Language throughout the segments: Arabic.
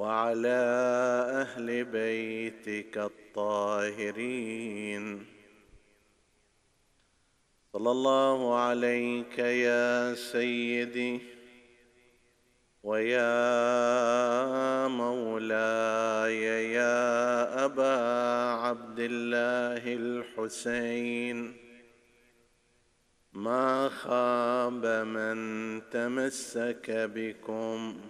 وعلى أهل بيتك الطاهرين. صلى الله عليك يا سيدي ويا مولاي يا أبا عبد الله الحسين. ما خاب من تمسك بكم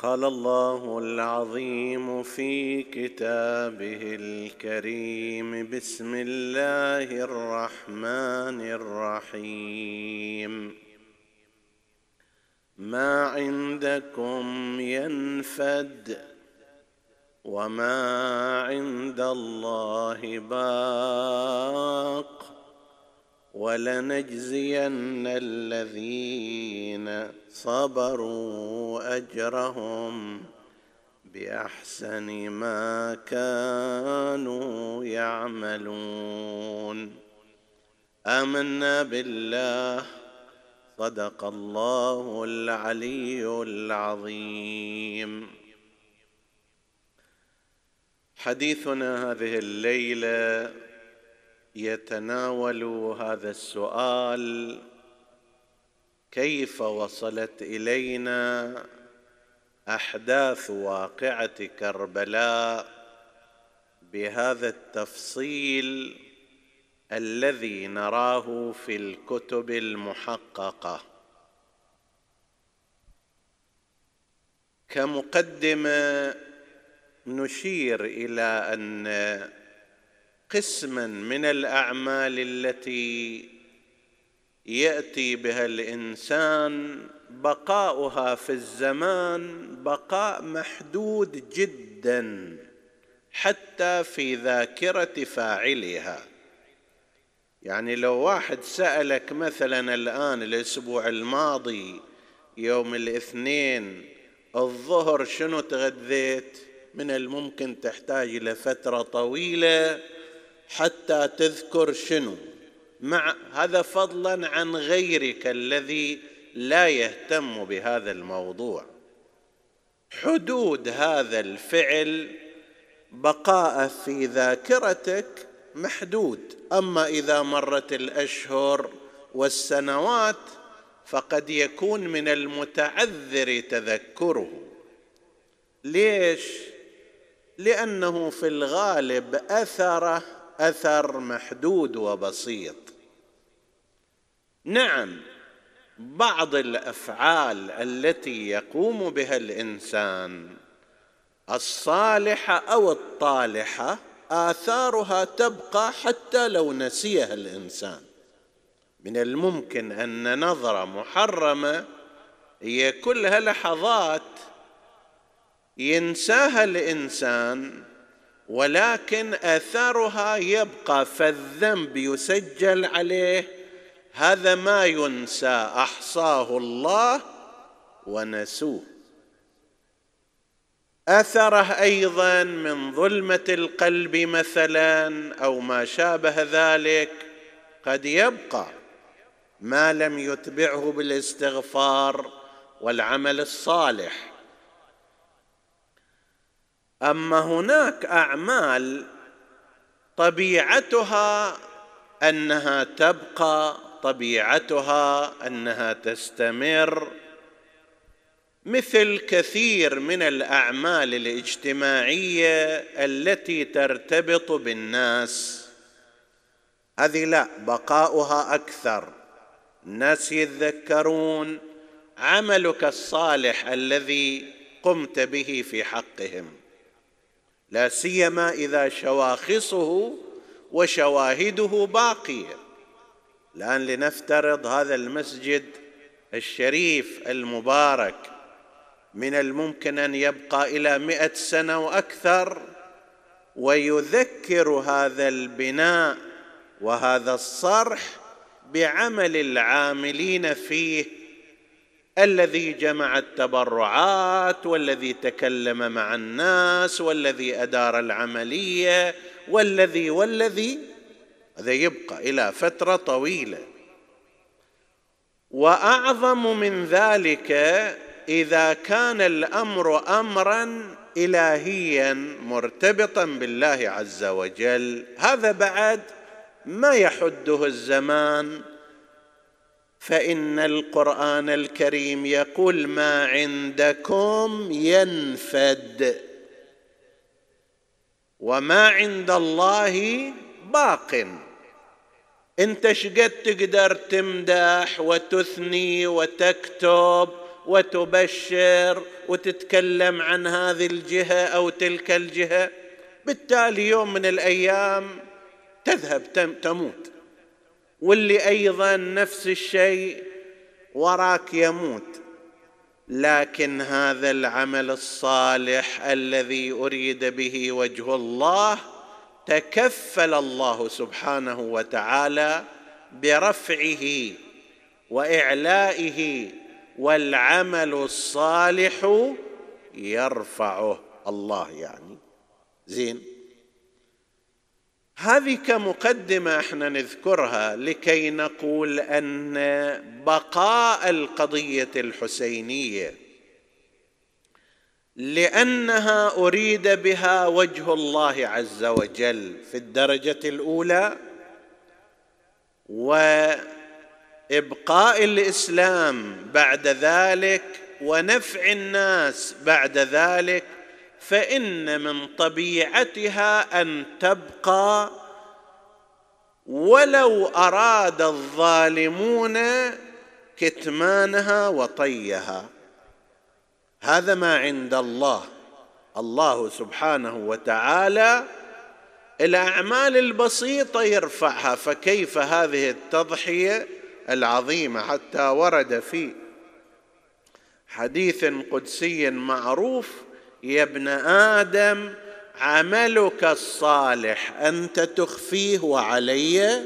قال الله العظيم في كتابه الكريم بسم الله الرحمن الرحيم. ما عندكم ينفد وما عند الله باق ولنجزين الذين صبروا أجرهم بأحسن ما كانوا يعملون. آمنا بالله. صدق الله العلي العظيم. حديثنا هذه الليلة يتناول هذا السؤال كيف وصلت إلينا أحداث واقعة كربلاء بهذا التفصيل الذي نراه في الكتب المحققة؟ كمقدمة نشير إلى أن قسما من الأعمال التي يأتي بها الإنسان بقاؤها في الزمان بقاء محدود جدا حتى في ذاكرة فاعلها. يعني لو واحد سألك مثلا الآن الأسبوع الماضي يوم الاثنين الظهر شنو تغذيت؟ من الممكن تحتاج إلى فترة طويلة حتى تذكر شنو؟ مع هذا فضلا عن غيرك الذي لا يهتم بهذا الموضوع. حدود هذا الفعل بقاء في ذاكرتك محدود. أما إذا مرت الأشهر والسنوات فقد يكون من المتعذر تذكره. ليش؟ لأنه في الغالب أثره أثر محدود وبسيط. نعم بعض الأفعال التي يقوم بها الإنسان الصالحة أو الطالحة آثارها تبقى حتى لو نسيها الإنسان. من الممكن أن نظره محرمة هي كلها لحظات ينساها الإنسان ولكن اثرها يبقى فالذنب يسجل عليه هذا ما ينسى أحصاه الله ونسوه. أثره أيضا من ظلمة القلب مثلا أو ما شابه ذلك قد يبقى ما لم يتبعه بالاستغفار والعمل الصالح. أما هناك أعمال طبيعتها أنها تبقى طبيعتها أنها تستمر مثل كثير من الأعمال الاجتماعية التي ترتبط بالناس. هذه لا بقاؤها أكثر. الناس يتذكرون عملك الصالح الذي قمت به في حقهم. لا سيما إذا شواخصه وشواهده باقية. الان لنفترض هذا المسجد الشريف المبارك من الممكن أن يبقى إلى مئة سنة وأكثر ويذكر هذا البناء وهذا الصرح بعمل العاملين فيه الذي جمع التبرعات والذي تكلم مع الناس والذي أدار العملية والذي والذي هذا يبقى إلى فترة طويلة. وأعظم من ذلك إذا كان الأمر امرا الهيا مرتبطا بالله عز وجل هذا بعد ما يحده الزمان. فإن القرآن الكريم يقول ما عندكم ينفد وما عند الله باق. انت شقد تقدر تمدح وتثني وتكتب وتبشر وتتكلم عن هذه الجهة أو تلك الجهة؟ بالتالي يوم من الأيام تذهب تموت. واللي أيضا نفس الشيء وراك يموت. لكن هذا العمل الصالح الذي أريد به وجه الله تكفل الله سبحانه وتعالى برفعه وإعلائه والعمل الصالح يرفعه. الله يعني. زين. هذه كمقدمة إحنا نذكرها لكي نقول أن بقاء القضية الحسينية لأنها أريد بها وجه الله عز وجل في الدرجة الأولى وإبقاء الإسلام بعد ذلك ونفع الناس بعد ذلك فإن من طبيعتها أن تبقى ولو أراد الظالمون كتمانها وطيها. هذا ما عند الله. الله سبحانه وتعالى الاعمال البسيطة يرفعها فكيف هذه التضحية العظيمة حتى ورد في حديث قدسي معروف يا ابن آدم عملك الصالح أنت تخفيه وعلي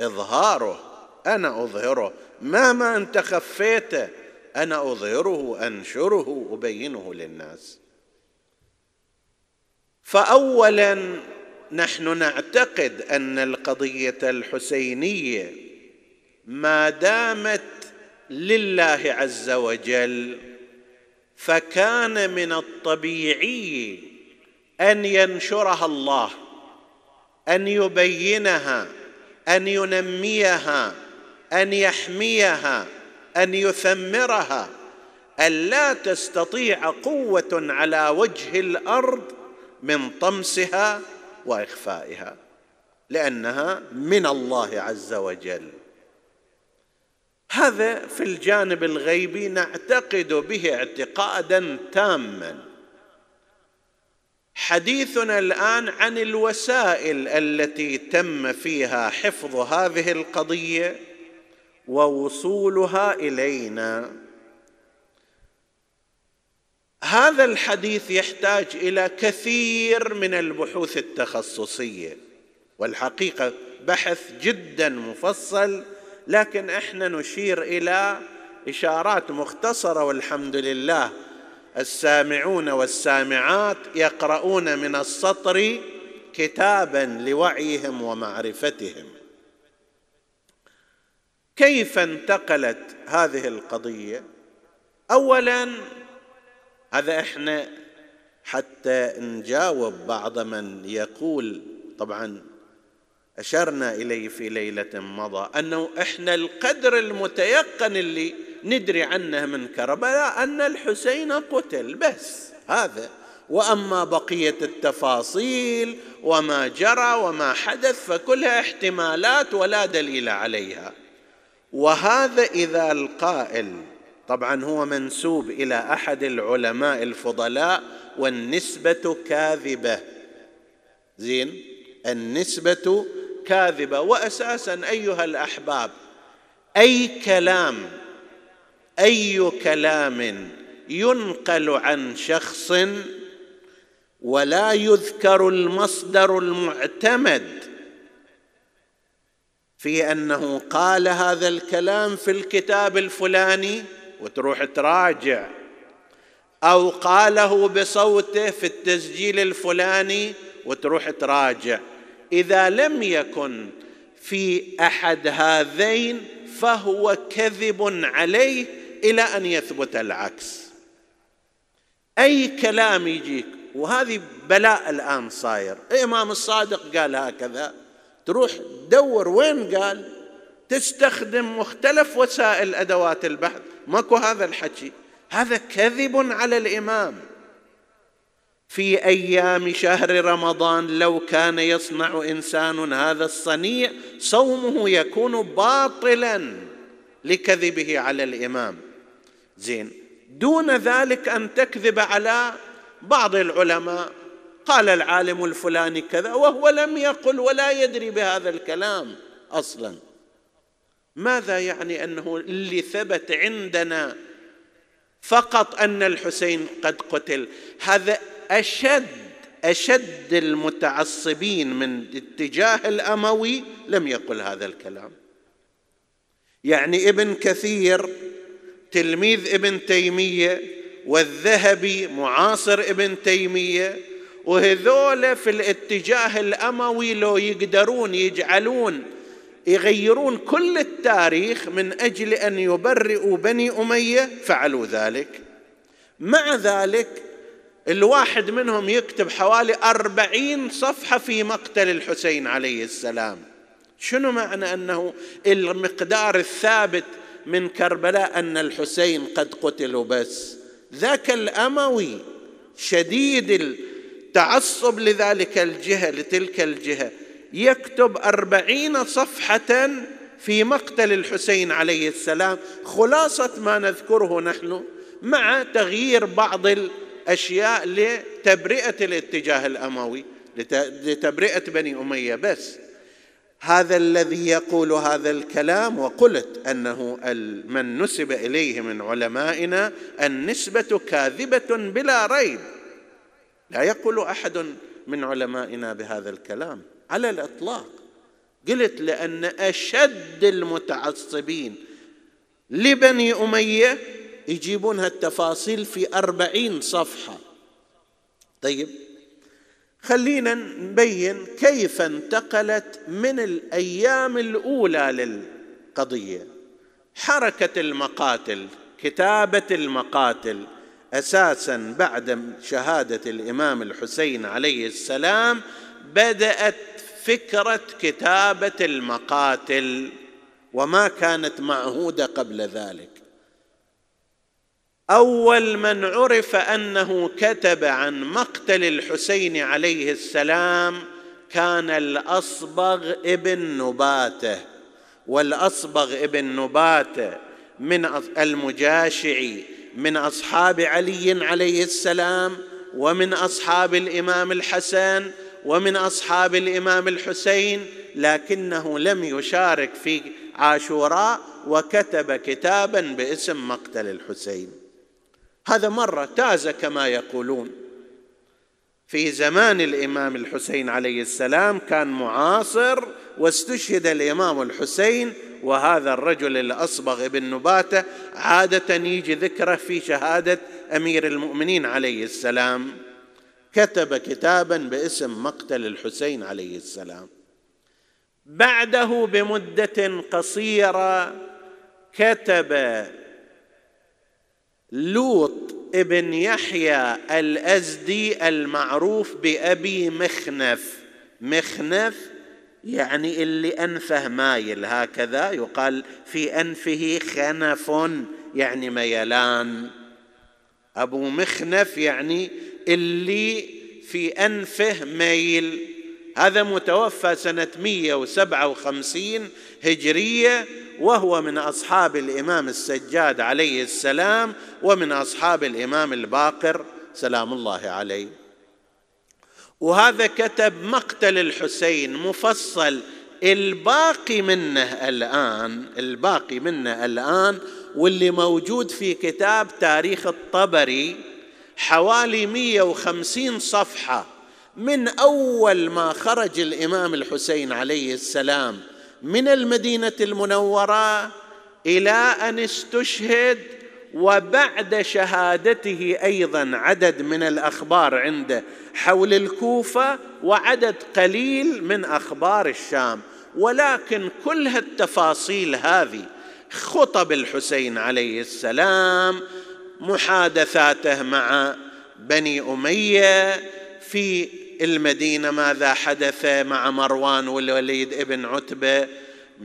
إظهاره أنا أظهره. مهما أنت خفيته أنا أظهره انشره أبينه للناس. فاولا نحن نعتقد أن القضية الحسينية ما دامت لله عز وجل فكان من الطبيعي أن ينشرها الله أن يبينها أن ينميها أن يحميها أن يثمرها أن لا تستطيع قوة على وجه الأرض من طمسها وإخفائها لأنها من الله عز وجل. هذا في الجانب الغيبي نعتقد به اعتقادا تاما. حديثنا الآن عن الوسائل التي تم فيها حفظ هذه القضية ووصولها إلينا. هذا الحديث يحتاج إلى كثير من البحوث التخصصية والحقيقة بحث جدا مفصل لكن إحنا نشير إلى إشارات مختصرة والحمد لله السامعون والسامعات يقرؤون من السطر كتابا لوعيهم ومعرفتهم. كيف انتقلت هذه القضية؟ اولا هذا إحنا حتى نجاوب بعض من يقول طبعا أشرنا إليه في ليلة مضى أنه إحنا القدر المتيقن اللي ندري عنه من كربلاء أن الحسين قتل بس هذا. وأما بقية التفاصيل وما جرى وما حدث فكلها احتمالات ولا دليل عليها. وهذا إذا القائل طبعا هو منسوب إلى أحد العلماء الفضلاء والنسبة كاذبة. زين؟ النسبة كاذبة. واساسا أيها الأحباب أي كلام أي كلام ينقل عن شخص ولا يذكر المصدر المعتمد في أنه قال هذا الكلام في الكتاب الفلاني وتروح تراجع. أو قاله بصوته في التسجيل الفلاني وتروح تراجع. إذا لم يكن في أحد هذين فهو كذب عليه إلى أن يثبت العكس. أي كلام يجيك؟ وهذه بلاء الآن صاير. الامام الصادق قال هكذا. تروح تدور وين قال؟ تستخدم مختلف وسائل أدوات البحث. ماكو هذا الحكي. هذا كذب على الإمام. في أيام شهر رمضان لو كان يصنع إنسان هذا الصنيع صومه يكون باطلا لكذبه على الإمام. زين. دون ذلك أن تكذب على بعض العلماء. قال العالم الفلاني كذا وهو لم يقل ولا يدري بهذا الكلام أصلا. ماذا يعني أنه اللي ثبت عندنا فقط أن الحسين قد قتل؟ هذا أشد أشد المتعصبين من اتجاه الأموي لم يقل هذا الكلام. يعني ابن كثير تلميذ ابن تيمية والذهبي معاصر ابن تيمية وهذول في الاتجاه الأموي لو يقدرون يجعلون يغيرون كل التاريخ من أجل أن يبرئوا بني أمية فعلوا ذلك. مع ذلك الواحد منهم يكتب حوالي أربعين صفحة في مقتل الحسين عليه السلام. شنو معنى أنه المقدار الثابت من كربلاء أن الحسين قد قتل بس؟ ذاك الأموي شديد التعصب لذلك الجهة لتلك الجهة. يكتب أربعين صفحة في مقتل الحسين عليه السلام. خلاصة ما نذكره نحن مع تغيير بعض الأشياء لتبرئة الاتجاه الأموي لتبرئة بني أمية. بس هذا الذي يقول هذا الكلام وقلت أنه من نسب إليه من علمائنا النسبة كاذبة بلا ريب. لا يقول أحد من علمائنا بهذا الكلام على الإطلاق. قلت لأن أشد المتعصبين لبني أمية يجيبون هالتفاصيل في أربعين صفحة. طيب خلينا نبين كيف انتقلت من الأيام الأولى للقضية. حركة المقاتل كتابة المقاتل أساسا بعد شهادة الإمام الحسين عليه السلام بدأت فكرة كتابة المقاتل وما كانت معهودة قبل ذلك. أول من عرف أنه كتب عن مقتل الحسين عليه السلام كان الأصبغ ابن نباتة والأصبغ ابن نباتة من المجاشعي من أصحاب علي عليه السلام ومن أصحاب الإمام الحسن ومن أصحاب الإمام الحسين لكنه لم يشارك في عاشوراء وكتب كتابا باسم مقتل الحسين. هذا مرة تاز كما يقولون. في زمان الإمام الحسين عليه السلام كان معاصر واستشهد الإمام الحسين وهذا الرجل الأصبغ ابن نباتة عادة يجي ذكره في شهادة أمير المؤمنين عليه السلام. كتب كتابا باسم مقتل الحسين عليه السلام. بعده بمدة قصيرة كتب لوط ابن يحيى الأزدي المعروف بأبي مخنف. مخنف يعني اللي أنفه مايل. هكذا يقال في أنفه خنف يعني ميلان. أبو مخنف يعني اللي في أنفه ميل. هذا متوفى سنة 157 هجرية وهو من أصحاب الإمام السجاد عليه السلام ومن أصحاب الإمام الباقر سلام الله عليه. وهذا كتب مقتل الحسين مفصل الباقي منه الآن الباقي منه الآن واللي موجود في كتاب تاريخ الطبري حوالي 150 صفحة. من أول ما خرج الإمام الحسين عليه السلام من المدينة المنورة إلى أن استشهد وبعد شهادته أيضا عدد من الأخبار عنده حول الكوفة وعدد قليل من أخبار الشام. ولكن كل هالتفاصيل هذه خطب الحسين عليه السلام محادثاته مع بني أمية في المدينة ماذا حدث مع مروان والوليد ابن عتبة؟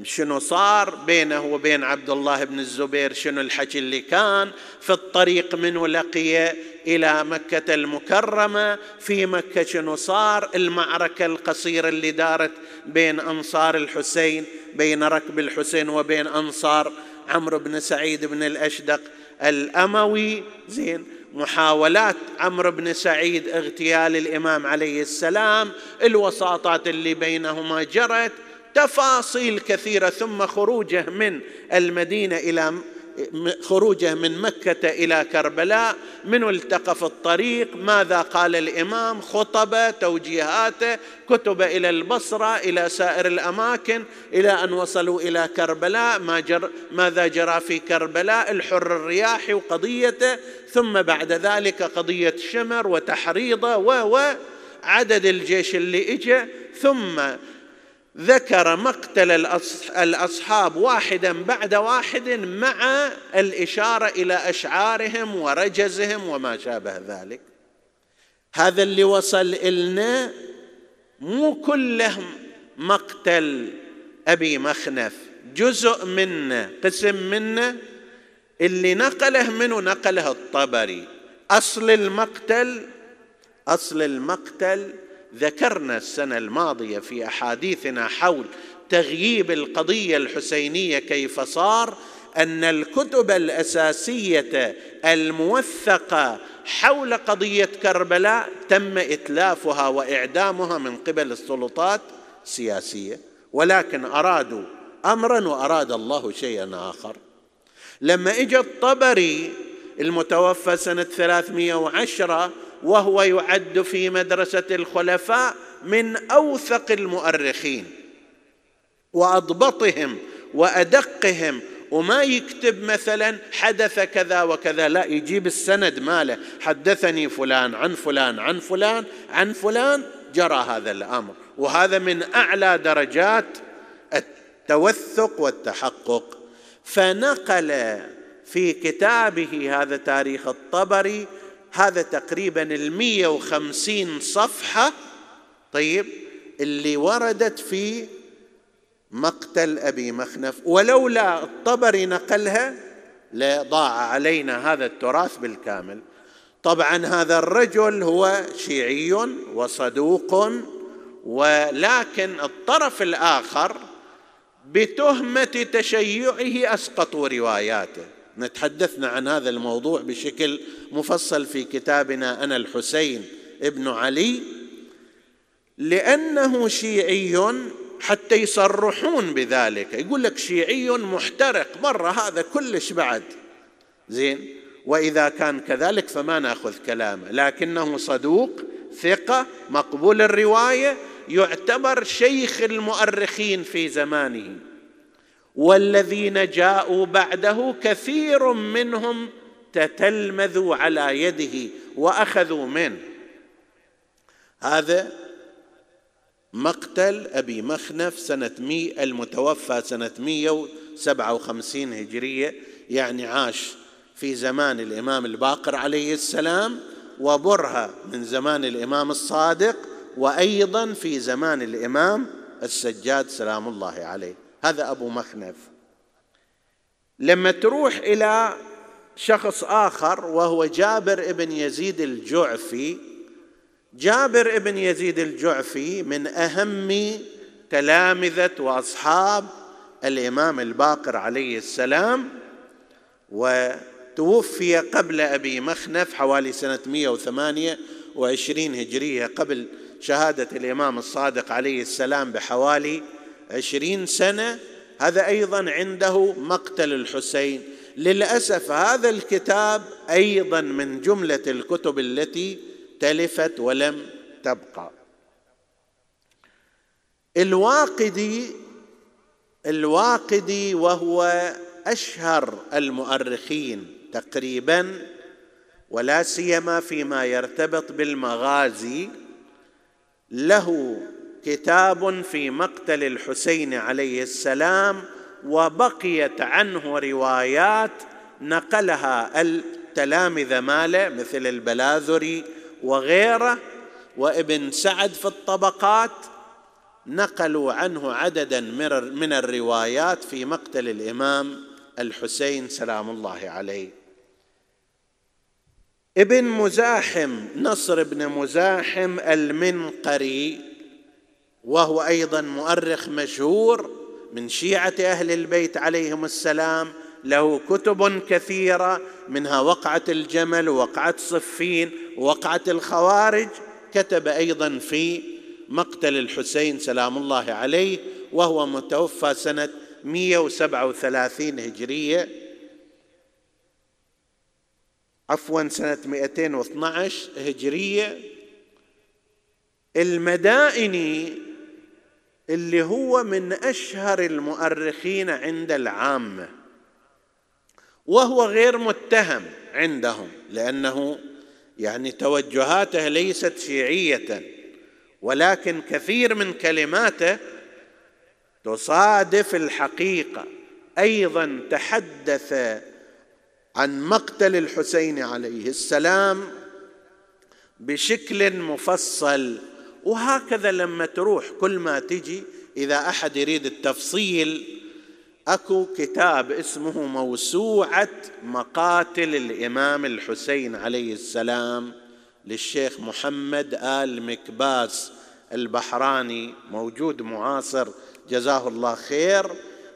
شنو صار بينه وبين عبد الله بن الزبير؟ شنو الحكي اللي كان في الطريق من لقي إلى مكة المكرمة؟ في مكة شنو صار؟ المعركة القصيرة اللي دارت بين أنصار الحسين بين ركب الحسين وبين أنصار عمرو بن سعيد بن الأشدق الأموي. زين. محاولات عمرو بن سعيد اغتيال الإمام عليه السلام الوساطات اللي بينهما جرت تفاصيل كثيرة ثم خروجه من المدينة إلى خروجه من مكة إلى كربلاء من التقى في الطريق ماذا قال الإمام؟ خطبة توجيهاته كتب إلى البصرة إلى سائر الأماكن إلى أن وصلوا إلى كربلاء. ما جر ماذا جرى في كربلاء؟ الحر الرياحي وقضيته. ثم بعد ذلك قضية شمر وتحريضة و عدد الجيش اللي اجى ثم ذكر مقتل الأصحاب واحدا بعد واحد مع الإشارة إلى أشعارهم ورجزهم وما شابه ذلك. هذا اللي وصل إلنا مو كله مقتل أبي مخنف. جزء منه قسم منه. اللي نقله منه نقله الطبري. أصل المقتل أصل المقتل ذكرنا السنة الماضية في أحاديثنا حول تغييب القضية الحسينية كيف صار أن الكتب الأساسية الموثقة حول قضية كربلاء تم إتلافها وإعدامها من قبل السلطات السياسيه ولكن أرادوا امرا وأراد الله شيئا آخر. لما اجى الطبري المتوفى سنة 310 وهو يعد في مدرسة الخلفاء من أوثق المؤرخين. وأضبطهم وأدقهم. وما يكتب مثلا حدث كذا وكذا. لا يجيب السند ماله. حدثني فلان عن فلان عن فلان عن فلان جرى هذا الأمر. وهذا من أعلى درجات التوثق والتحقق. فنقل في كتابه هذا تاريخ الطبري هذا تقريبا المية وخمسين صفحة طيب اللي وردت في مقتل أبي مخنف. ولولا الطبري نقلها لضاع علينا هذا التراث بالكامل. طبعا هذا الرجل هو شيعي وصدوق ولكن الطرف الآخر بتهمة تشيعه أسقطوا رواياته. نتحدثنا عن هذا الموضوع بشكل مفصل في كتابنا أنا الحسين ابن علي لأنه شيعي حتى يصرحون بذلك. يقول لك شيعي محترق مرة هذا كلش بعد. زين؟ وإذا كان كذلك فما نأخذ كلامه. لكنه صدوق ثقة مقبول الرواية يعتبر شيخ المؤرخين في زمانه. والذين جاءوا بعده كثير منهم تتلمذوا على يده وأخذوا منه. هذا مقتل أبي مخنف سنة مي المتوفى سنة 157 هجرية يعني عاش في زمان الإمام الباقر عليه السلام وبرهة من زمان الإمام الصادق وأيضا في زمان الإمام السجاد سلام الله عليه. هذا أبو مخنف. لما تروح إلى شخص آخر وهو جابر بن يزيد الجعفي جابر بن يزيد الجعفي من أهم تلامذة وأصحاب الإمام الباقر عليه السلام وتوفي قبل أبي مخنف حوالي سنة 128 هجرية قبل شهادة الإمام الصادق عليه السلام بحوالي عشرين سنة هذا أيضا عنده مقتل الحسين. للأسف هذا الكتاب أيضا من جملة الكتب التي تلفت ولم تبقى. الواقدي الواقدي وهو أشهر المؤرخين تقريبا ولا سيما فيما يرتبط بالمغازي له كتاب في مقتل الحسين عليه السلام وبقيت عنه روايات نقلها التلامذة ماله مثل البلاذري وغيره. وابن سعد في الطبقات نقلوا عنه عددا من الروايات في مقتل الإمام الحسين سلام الله عليه. ابن مزاحم نصر بن مزاحم المنقري وهو أيضا مؤرخ مشهور من شيعة أهل البيت عليهم السلام. له كتب كثيرة منها وقعة الجمل ووقعه صفين ووقعه الخوارج. كتب أيضا في مقتل الحسين سلام الله عليه وهو متوفى سنة 137 هجرية. عفوا سنة 212 هجرية. المدائني اللي هو من أشهر المؤرخين عند العامه وهو غير متهم عندهم لأنه يعني توجهاته ليست شيعية ولكن كثير من كلماته تصادف الحقيقة. أيضا تحدث عن مقتل الحسين عليه السلام بشكل مفصل وهكذا لما تروح كل ما تجي إذا أحد يريد التفصيل أكو كتاب اسمه موسوعة مقاتل الإمام الحسين عليه السلام للشيخ محمد آل مكباس البحراني موجود معاصر جزاه الله خير.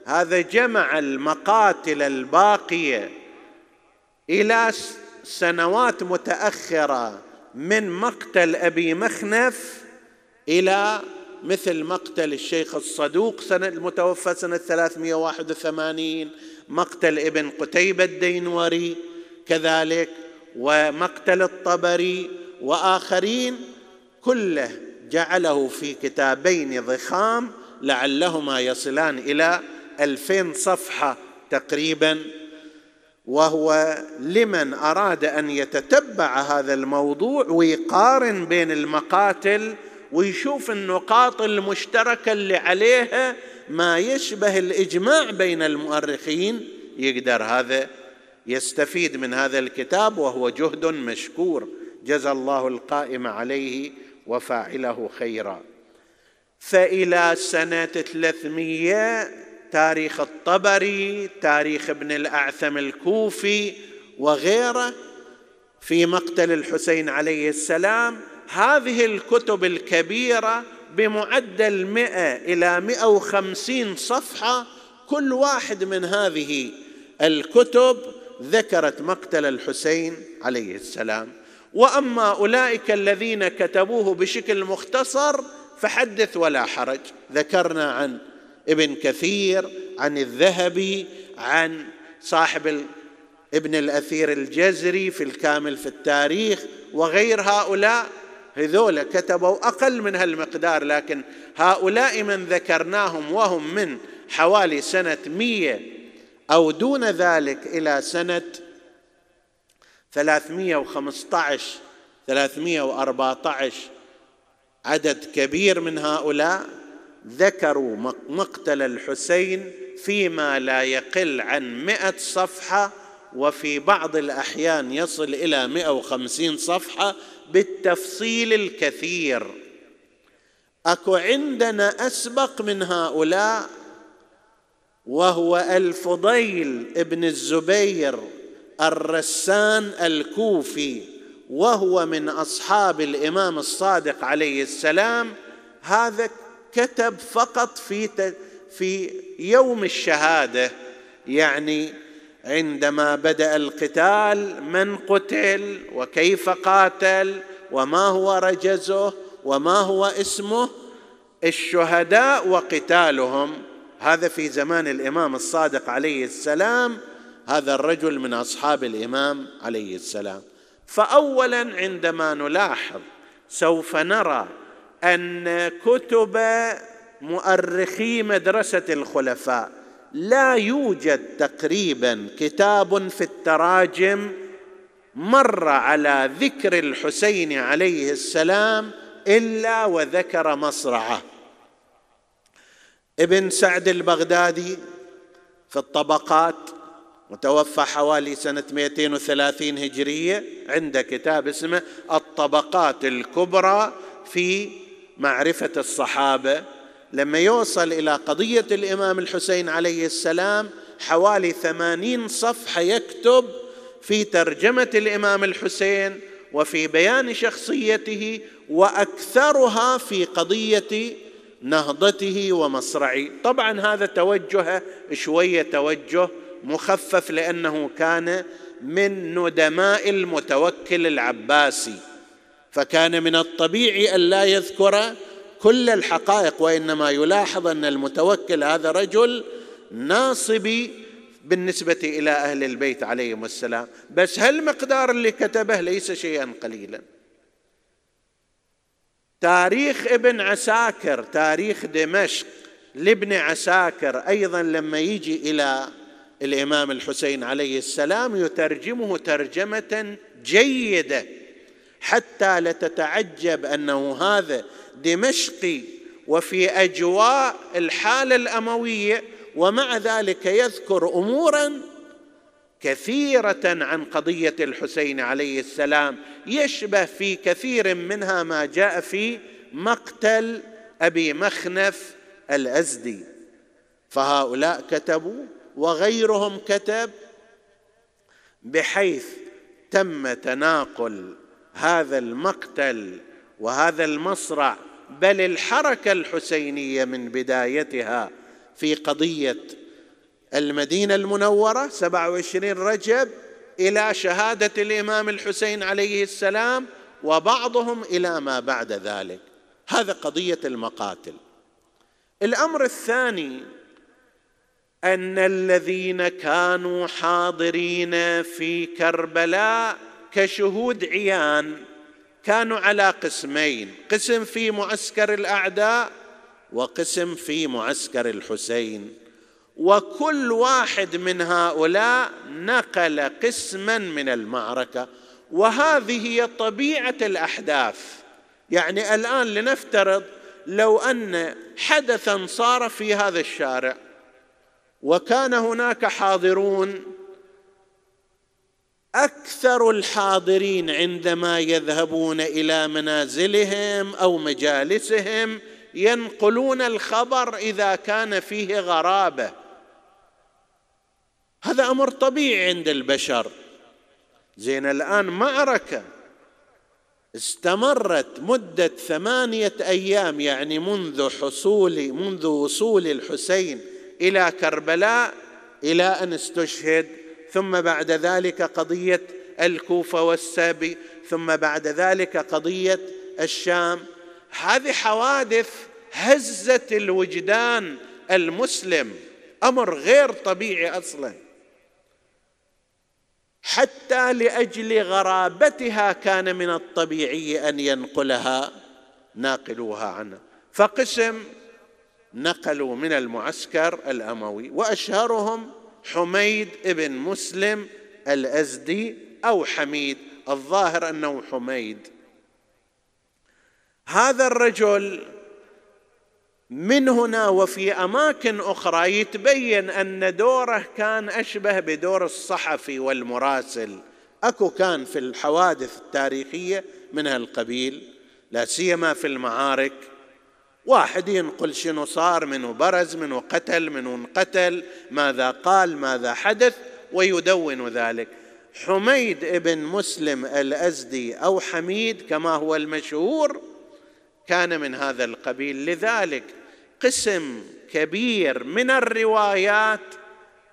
هذا جمع المقاتل الباقية إلى سنوات متأخرة من مقتل أبي مخنف إلى مثل مقتل الشيخ الصدوق سنة المتوفى سنة 381 مقتل ابن قتيبة الدينوري كذلك ومقتل الطبري وآخرين كله جعله في كتابين ضخام لعلهما يصلان إلى ألفين صفحة تقريبا. وهو لمن أراد أن يتتبع هذا الموضوع ويقارن بين المقاتل ويشوف النقاط المشتركة اللي عليها ما يشبه الإجماع بين المؤرخين. يقدر هذا يستفيد من هذا الكتاب وهو جهد مشكور. جزى الله القائم عليه وفاعله خيرا. فإلى سنة 300 تاريخ الطبري تاريخ ابن الأعثم الكوفي وغيره في مقتل الحسين عليه السلام هذه الكتب الكبيرة بمعدل مئة إلى مئة وخمسين صفحة كل واحد من هذه الكتب ذكرت مقتل الحسين عليه السلام. وأما أولئك الذين كتبوه بشكل مختصر فحدث ولا حرج. ذكرنا عن ابن كثير عن الذهبي عن صاحب ابن الأثير الجزري في الكامل في التاريخ وغير هؤلاء. هذول كتبوا أقل من هالمقدار لكن هؤلاء من ذكرناهم وهم من حوالي سنة مية أو دون ذلك إلى سنة 315 314 عدد كبير من هؤلاء ذكروا مقتل الحسين فيما لا يقل عن مئة صفحة وفي بعض الأحيان يصل إلى مئة وخمسين صفحة بالتفصيل الكثير. أكو عندنا أسبق من هؤلاء وهو الفضيل ابن الزبير الرسان الكوفي وهو من أصحاب الإمام الصادق عليه السلام. هذا كتب فقط في في يوم الشهادة يعني عندما بدأ القتال من قتل وكيف قاتل وما هو رجزه وما هو اسمه الشهداء وقتالهم. هذا في زمان الإمام الصادق عليه السلام هذا الرجل من أصحاب الإمام عليه السلام. فاولا عندما نلاحظ سوف نرى أن كتب مؤرخي مدرسة الخلفاء لا يوجد تقريبا كتاب في التراجم مر على ذكر الحسين عليه السلام إلا وذكر مصرعه. ابن سعد البغدادي في الطبقات متوفى حوالي سنة 230 هجرية عنده كتاب اسمه الطبقات الكبرى في معرفة الصحابة. لما يوصل إلى قضية الإمام الحسين عليه السلام حوالي ثمانين صفحة يكتب في ترجمة الإمام الحسين وفي بيان شخصيته وأكثرها في قضية نهضته ومصرعه. طبعا هذا توجه شوية توجه مخفف لأنه كان من ندماء المتوكل العباسي. فكان من الطبيعي الا يذكر كل الحقائق وإنما يلاحظ أن المتوكل هذا رجل ناصبي بالنسبة إلى أهل البيت عليهم السلام. بس هالمقدار اللي كتبه ليس شيئا قليلا. تاريخ ابن عساكر تاريخ دمشق لابن عساكر أيضا لما يجي إلى الإمام الحسين عليه السلام يترجمه ترجمة جيدة حتى لتتعجب أنه هذا دمشقي وفي أجواء الحالة الأموية ومع ذلك يذكر امورا كثيرة عن قضية الحسين عليه السلام. يشبه في كثير منها ما جاء في مقتل أبي مخنف الأزدي. فهؤلاء كتبوا وغيرهم كتب بحيث تم تناقل هذا المقتل وهذا المصرع بل الحركة الحسينية من بدايتها في قضية المدينة المنورة 27 رجب إلى شهادة الإمام الحسين عليه السلام وبعضهم إلى ما بعد ذلك. هذا قضية المقاتل. الأمر الثاني أن الذين كانوا حاضرين في كربلاء كشهود عيان. كانوا على قسمين قسم في معسكر الأعداء وقسم في معسكر الحسين. وكل واحد من هؤلاء نقل قسما من المعركة. وهذه هي طبيعة الأحداث. يعني الآن لنفترض لو أن حدثا صار في هذا الشارع وكان هناك حاضرون أكثر الحاضرين عندما يذهبون إلى منازلهم أو مجالسهم ينقلون الخبر إذا كان فيه غرابة. هذا أمر طبيعي عند البشر. زين الآن معركة استمرت مدة ثمانية أيام يعني منذ حصول منذ وصول الحسين إلى كربلاء إلى أن استشهد ثم بعد ذلك قضية الكوفة والسبي ثم بعد ذلك قضية الشام. هذه حوادث هزت الوجدان المسلم أمر غير طبيعي أصلا. حتى لأجل غرابتها كان من الطبيعي أن ينقلها ناقلوها عنه. فقسم نقلوا من المعسكر الأموي وأشهرهم حميد بن مسلم الأزدي أو حميد الظاهر أنه حميد. هذا الرجل من هنا وفي أماكن أخرى يتبين أن دوره كان أشبه بدور الصحفي والمراسل. أكو كان في الحوادث التاريخية من هالقبيل لا سيما في المعارك. واحد ينقل شنو صار منه برز منه قتل منه انقتل ماذا قال ماذا حدث ويدون ذلك. حميد ابن مسلم الأزدي أو حميد كما هو المشهور كان من هذا القبيل. لذلك قسم كبير من الروايات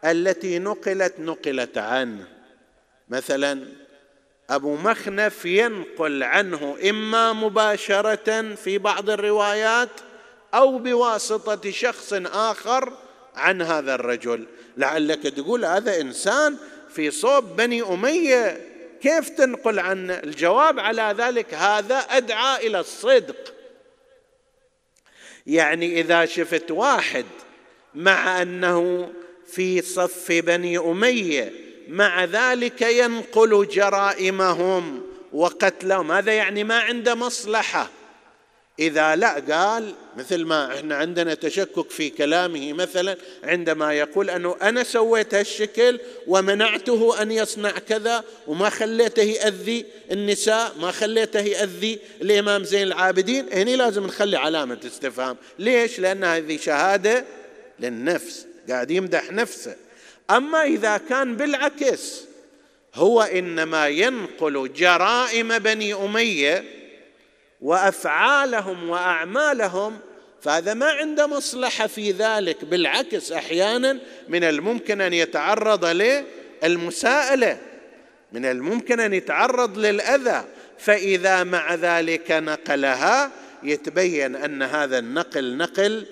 التي نقلت نقلت عنه. مثلا أبو مخنف ينقل عنه إما مباشرة في بعض الروايات أو بواسطة شخص آخر عن هذا الرجل. لعلك تقول هذا إنسان في صوب بني أمية. كيف تنقل عنه الجواب على ذلك؟ هذا أدعى إلى الصدق. يعني إذا شفت واحد مع أنه في صف بني أمية مع ذلك ينقل جرائمهم وقتلهم هذا يعني ما عنده مصلحة؟ إذا لا قال مثل ما إحنا عندنا تشكك في كلامه مثلا عندما يقول أنه أنا سويت هالشكل ومنعته أن يصنع كذا وما خليته ياذي النساء ما خليته ياذي الإمام زين العابدين هني لازم نخلي علامة استفهام. ليش؟ لأن هذه شهادة للنفس قاعد يمدح نفسه. أما إذا كان بالعكس هو إنما ينقل جرائم بني أمية وأفعالهم وأعمالهم فهذا ما عنده مصلحة في ذلك بالعكس أحيانا من الممكن أن يتعرض للمساءلة من الممكن أن يتعرض للأذى فإذا مع ذلك نقلها يتبين أن هذا النقل نقل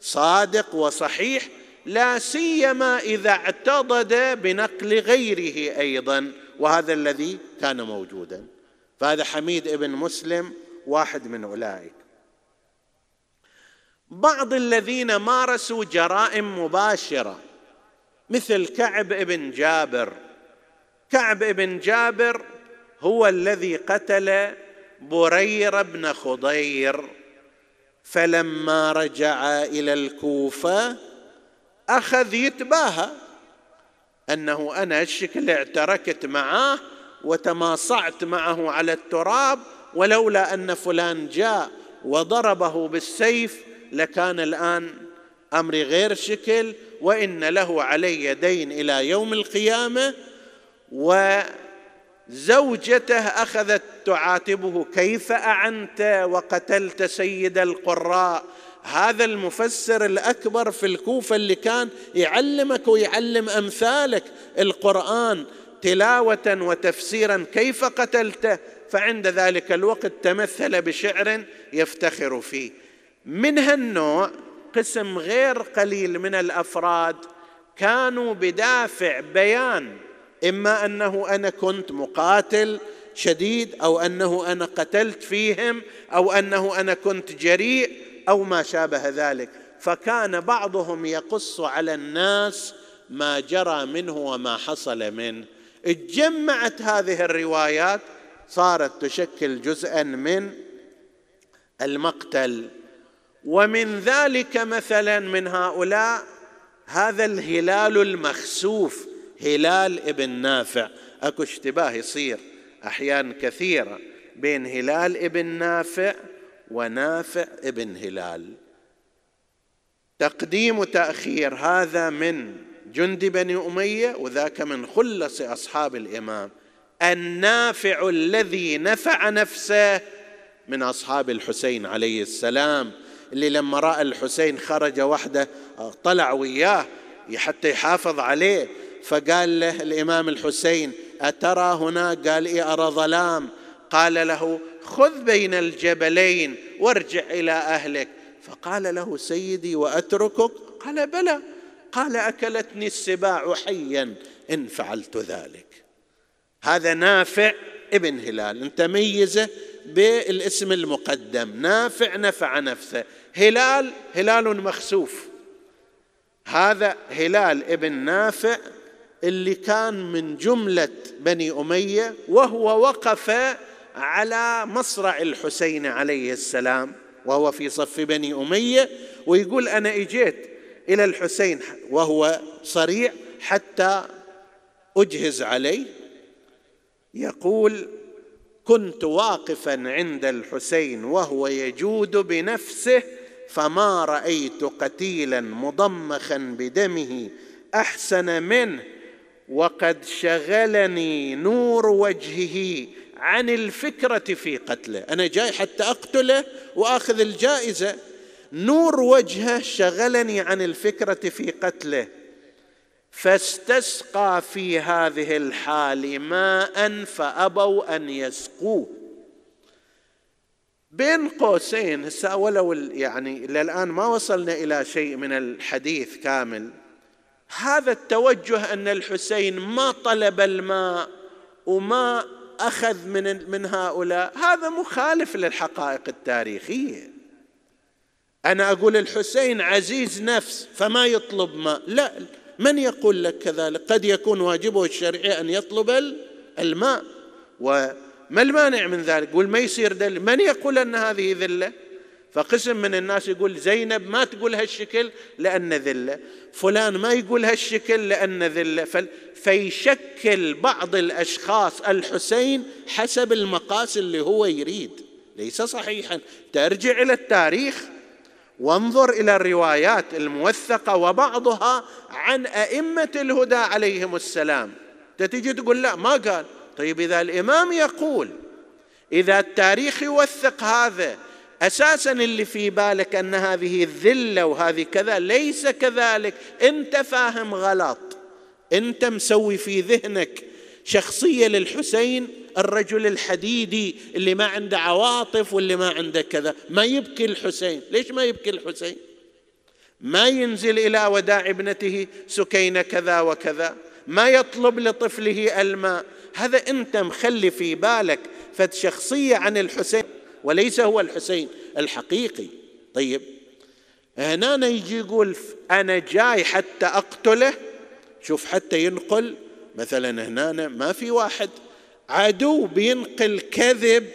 صادق وصحيح لا سيما إذا اعتضد بنقل غيره أيضا وهذا الذي كان موجودا. فهذا حميد ابن مسلم واحد من أولئك. بعض الذين مارسوا جرائم مباشرة مثل كعب بن جابر. كعب بن جابر هو الذي قتل برير بن خضير فلما رجع إلى الكوفة أخذ يتباهى. أنه أنا الشكل اعتركت معاه وتماصعت معه على التراب ولولا أن فلان جاء وضربه بالسيف لكان الآن أمري غير شكل وإن له علي دين إلى يوم القيامة. وزوجته أخذت تعاتبه كيف أعنت وقتلت سيد القراء؟ هذا المفسر الأكبر في الكوفة اللي كان يعلمك ويعلم أمثالك. القرآن تلاوة وتفسيرا كيف قتلته فعند ذلك الوقت تمثل بشعر يفتخر فيه. من هالنوع قسم غير قليل من الأفراد كانوا بدافع بيان إما أنه أنا كنت مقاتل شديد أو أنه أنا قتلت فيهم أو أنه أنا كنت جريء. أو ما شابه ذلك. فكان بعضهم يقص على الناس ما جرى منه وما حصل منه. اجمعت هذه الروايات صارت تشكل جزءا من المقتل. ومن ذلك مثلا من هؤلاء هذا الهلال المخسوف هلال ابن نافع. أكو اشتباه يصير احيان كثيرة بين هلال ابن نافع ونافع ابن هلال. تقديم وتأخير هذا من جند بني أمية وذاك من خلص أصحاب الإمام. النافع الذي نفع نفسه من أصحاب الحسين عليه السلام اللي لما رأى الحسين خرج وحده طلع وياه حتى يحافظ عليه. فقال له الإمام الحسين أترى هنا؟ قال إي أرى ظلام. قال له خذ بين الجبلين وارجع إلى أهلك. فقال له سيدي وأتركك؟ قال بلى. قال أكلتني السباع حيا. إن فعلت ذلك. هذا نافع ابن هلال. أنت ميزه بالاسم المقدم. نافع نفع نفسه. هلال هلال مخسوف. هذا هلال ابن نافع اللي كان من جملة بني أمية وهو وقف على مصرع الحسين عليه السلام وهو في صف بني أمية ويقول أنا إجيت إلى الحسين وهو صريع حتى أجهز عليه. يقول كنت واقفا عند الحسين وهو يجود بنفسه فما رأيت قتيلا مضمخا بدمه أحسن منه وقد شغلني نور وجهه عن الفكرة في قتله. أنا جاي حتى أقتله وأخذ الجائزة. نور وجهه شغلني عن الفكرة في قتله. فاستسقى في هذه الحال ماء فأبوا أن يسقوه. بين قوسين هسه ولو يعني إلى الان ما وصلنا إلى شيء من الحديث كامل. هذا التوجه أن الحسين ما طلب الماء وما أخذ من من هؤلاء. هذا مخالف للحقائق التاريخية. أنا أقول الحسين عزيز نفس فما يطلب ماء لا من يقول لك كذلك؟ قد يكون واجبه الشرعي أن يطلب الماء. وما المانع من ذلك؟ قول ما يصير دل من يقول أن هذه ذلة؟ فقسم من الناس يقول زينب ما تقول هالشكل لأن ذلة. فلان ما يقول هالشكل لأن ذلة. فيشكل بعض الأشخاص الحسين حسب المقاس اللي هو يريد. ليس صحيحا. ترجع إلى التاريخ وانظر إلى الروايات الموثقة وبعضها عن أئمة الهدى عليهم السلام. تجي تقول لا ما قال. طيب إذا الإمام يقول إذا التاريخ يوثق هذا أساسا اللي في بالك أن هذه الذلة وهذه كذا ليس كذلك. أنت فاهم غلط. أنت مسوي في ذهنك شخصية للحسين الرجل الحديدي اللي ما عنده عواطف واللي ما عنده كذا. ما يبكي الحسين. ليش ما يبكي الحسين؟ ما ينزل إلى وداع ابنته سكينه كذا وكذا. ما يطلب لطفله الماء. هذا أنت مخلي في بالك. فد شخصية عن الحسين. وليس هو الحسين الحقيقي. طيب هنا يجي يقول أنا جاي حتى أقتله. شوف حتى ينقل مثلا هنا ما في واحد. عدو بينقل كذب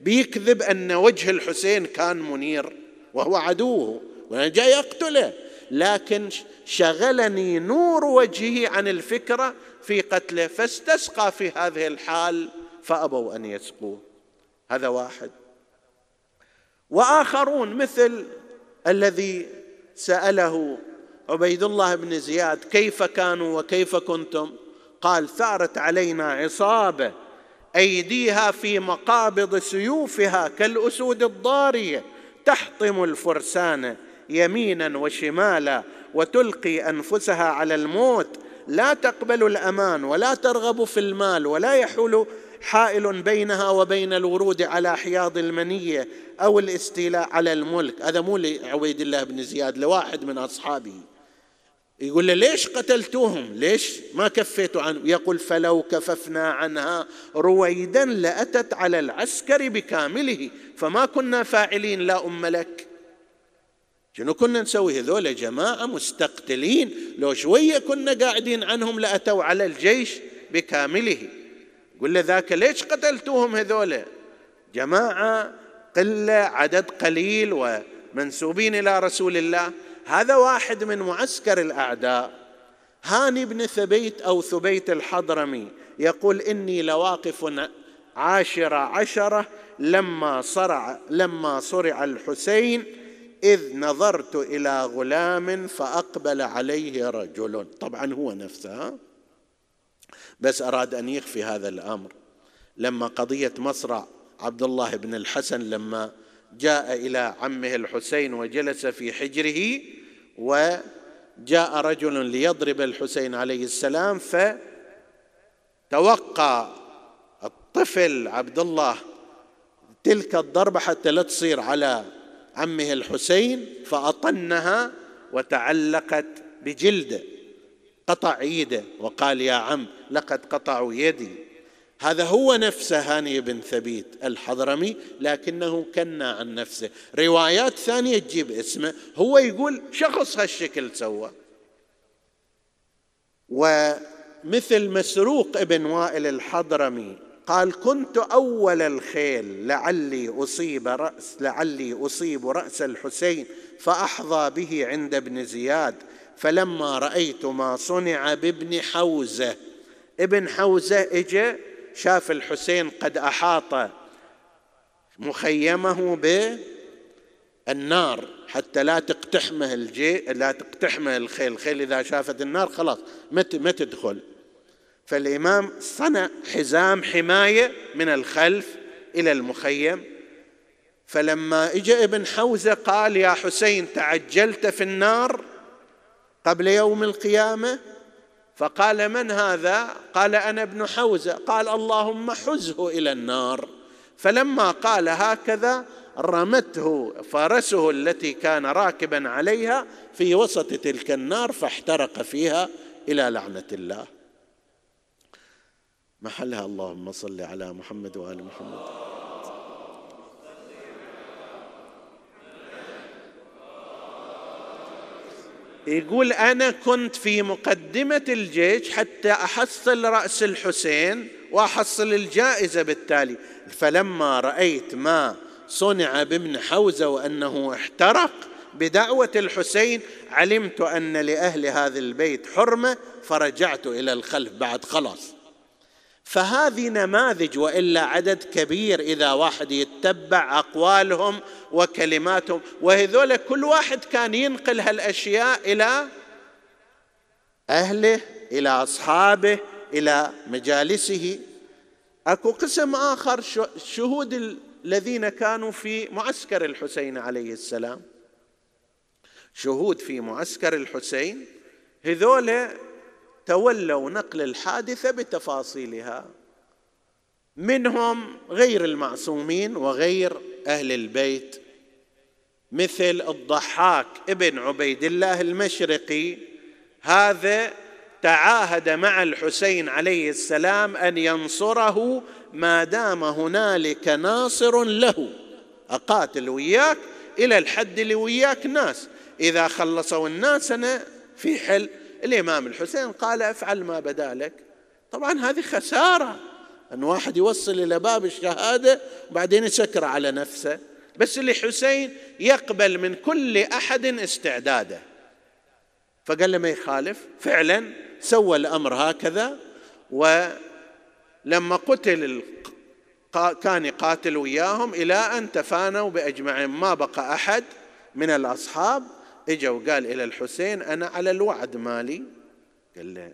بيكذب أن وجه الحسين كان منير وهو عدوه وأنا جاي أقتله. لكن شغلني نور وجهه عن الفكرة في قتله فاستسقى في هذه الحال فأبوا أن يسقوه. هذا واحد. وآخرون مثل الذي سأله عبيد الله بن زياد كيف كانوا وكيف كنتم؟ قال ثارت علينا عصابة أيديها في مقابض سيوفها كالأسود الضاريه تحطم الفرسان يمينا وشمالا وتلقي أنفسها على الموت لا تقبل الأمان ولا ترغب في المال ولا يحول حائل بينها وبين الورود على حياض المنية أو الاستيلاء على الملك. هذا مو لعبيد الله بن زياد لواحد من أصحابه. يقول له ليش قتلتوهم ليش ما كفيتوا عنه؟ يقول فلو كففنا عنها رويدا لأتت على العسكر بكامله فما كنا فاعلين لا أم لك. شنو كنا نسوي؟ هذول جماعة مستقتلين. لو شوية كنا قاعدين عنهم لأتوا على الجيش بكامله. يقول له ذاك ليش قتلتوهم هذول جماعة قلة عدد قليل ومنسوبين إلى رسول الله. هذا واحد من معسكر الأعداء. هاني بن ثبيت أو ثبيت الحضرمي يقول إني لواقف عاشر عشرة لما صرع لما صرع الحسين إذ نظرت إلى غلام فأقبل عليه رجل. طبعا هو نفسه بس أراد أن يخفي هذا الأمر. لما قضية مصرع عبد الله بن الحسن لما جاء إلى عمه الحسين وجلس في حجره وجاء رجل ليضرب الحسين عليه السلام فتوقع الطفل عبد الله تلك الضربة حتى لا تصير على عمه الحسين فأطنها وتعلقت بجلده. قطع إيده وقال يا عم لقد قطعوا يدي. هذا هو نفسه هاني بن ثبيت الحضرمي لكنه كنا عن نفسه. روايات ثانية تجيب اسمه هو يقول شخص هالشكل سوى. ومثل مسروق ابن وائل الحضرمي قال كنت أول الخيل لعلي أصيب رأس لعلي أصيب رأس الحسين فأحظى به عند ابن زياد فلما رأيت ما صنع بابن حوزة ابن حوزة اجى شاف الحسين قد أحاط مخيمه بالنار حتى لا تقتحمه الجي لا تقتحمه الخيل الخيل إذا شافت النار خلاص ما تدخل. فالإمام صنع حزام حماية من الخلف إلى المخيم. فلما اجى ابن حوزة قال يا حسين تعجلت في النار؟ قبل يوم القيامة؟ فقال من هذا؟ قال أنا ابن حوزة. قال اللهم حزه إلى النار. فلما قال هكذا رمته فرسه التي كان راكبا عليها في وسط تلك النار فاحترق فيها إلى لعنة الله. محلها اللهم صل على محمد وآل محمد. يقول أنا كنت في مقدمة الجيش حتى أحصل رأس الحسين وأحصل الجائزة بالتالي. فلما رأيت ما صنع بابن حوزة وأنه احترق بدعوة الحسين علمت أن لأهل هذا البيت حرمة فرجعت إلى الخلف بعد خلاص. فهذه نماذج وإلا عدد كبير إذا واحد يتبع أقوالهم وكلماتهم. وهذول كل واحد كان ينقل هالأشياء إلى أهله إلى أصحابه إلى مجالسه. أكو قسم آخر شهود الذين كانوا في معسكر الحسين عليه السلام. شهود في معسكر الحسين. هذول تولوا نقل الحادثة بتفاصيلها. منهم غير المعصومين وغير أهل البيت مثل الضحاك ابن عبيد الله المشرقي. هذا تعاهد مع الحسين عليه السلام أن ينصره ما دام هنالك ناصر له. أقاتل وياك إلى الحد اللي وياك ناس. إذا خلصوا الناس أنا في حل الإمام الحسين قال أفعل ما بدا لك طبعا هذه خسارة. أن واحد يوصل إلى باب الشهادة وبعدين يسكر على نفسه. بس الحسين يقبل من كل أحد استعداده. فقال له ما يخالف؟ فعلا سوى الأمر هكذا. ولما قتل كان يقاتل وياهم إلى أن تفانوا باجمعهم ما بقى أحد من الأصحاب. إجا وقال إلى الحسين أنا على الوعد مالي. قال له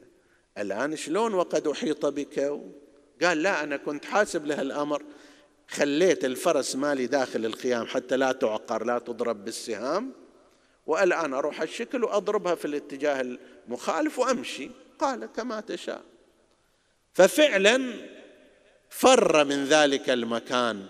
الآن شلون وقد أحيط بك؟ قال لا أنا كنت حاسب له الأمر. خليت الفرس مالي داخل الخيام حتى لا تعقر لا تضرب بالسهام. والآن أروح الشكل وأضربها في الاتجاه المخالف وأمشي. قال كما تشاء. ففعلا فر من ذلك المكان.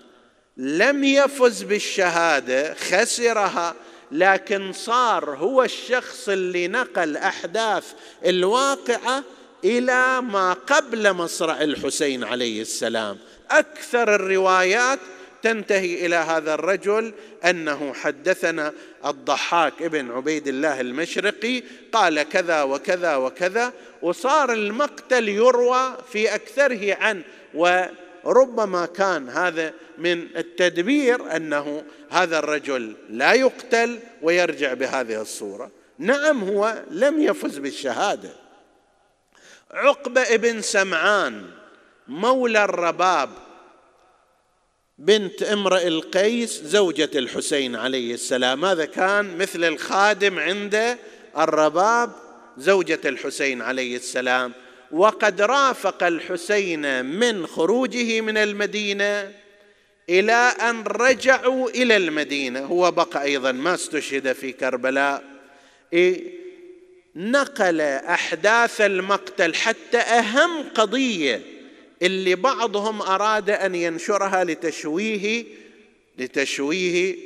لم يفز بالشهادة خسرها. لكن صار هو الشخص اللي نقل أحداث الواقعة إلى ما قبل مصرع الحسين عليه السلام. أكثر الروايات تنتهي إلى هذا الرجل أنه حدثنا الضحاك ابن عبيد الله المشرقي قال كذا وكذا وكذا وصار المقتل يروى في أكثره عنه وربما كان هذا من التدبير أنه هذا الرجل لا يقتل ويرجع بهذه الصورة. نعم هو لم يفز بالشهادة. عقبة ابن سمعان مولى الرباب بنت امرئ القيس زوجة الحسين عليه السلام. هذا كان مثل الخادم عند الرباب زوجة الحسين عليه السلام. وقد رافق الحسين من خروجه من المدينة إلى أن رجعوا إلى المدينة. هو بقى أيضا ما استشهد في كربلاء. نقل أحداث المقتل حتى أهم قضية اللي بعضهم أراد أن ينشرها لتشويه لتشويه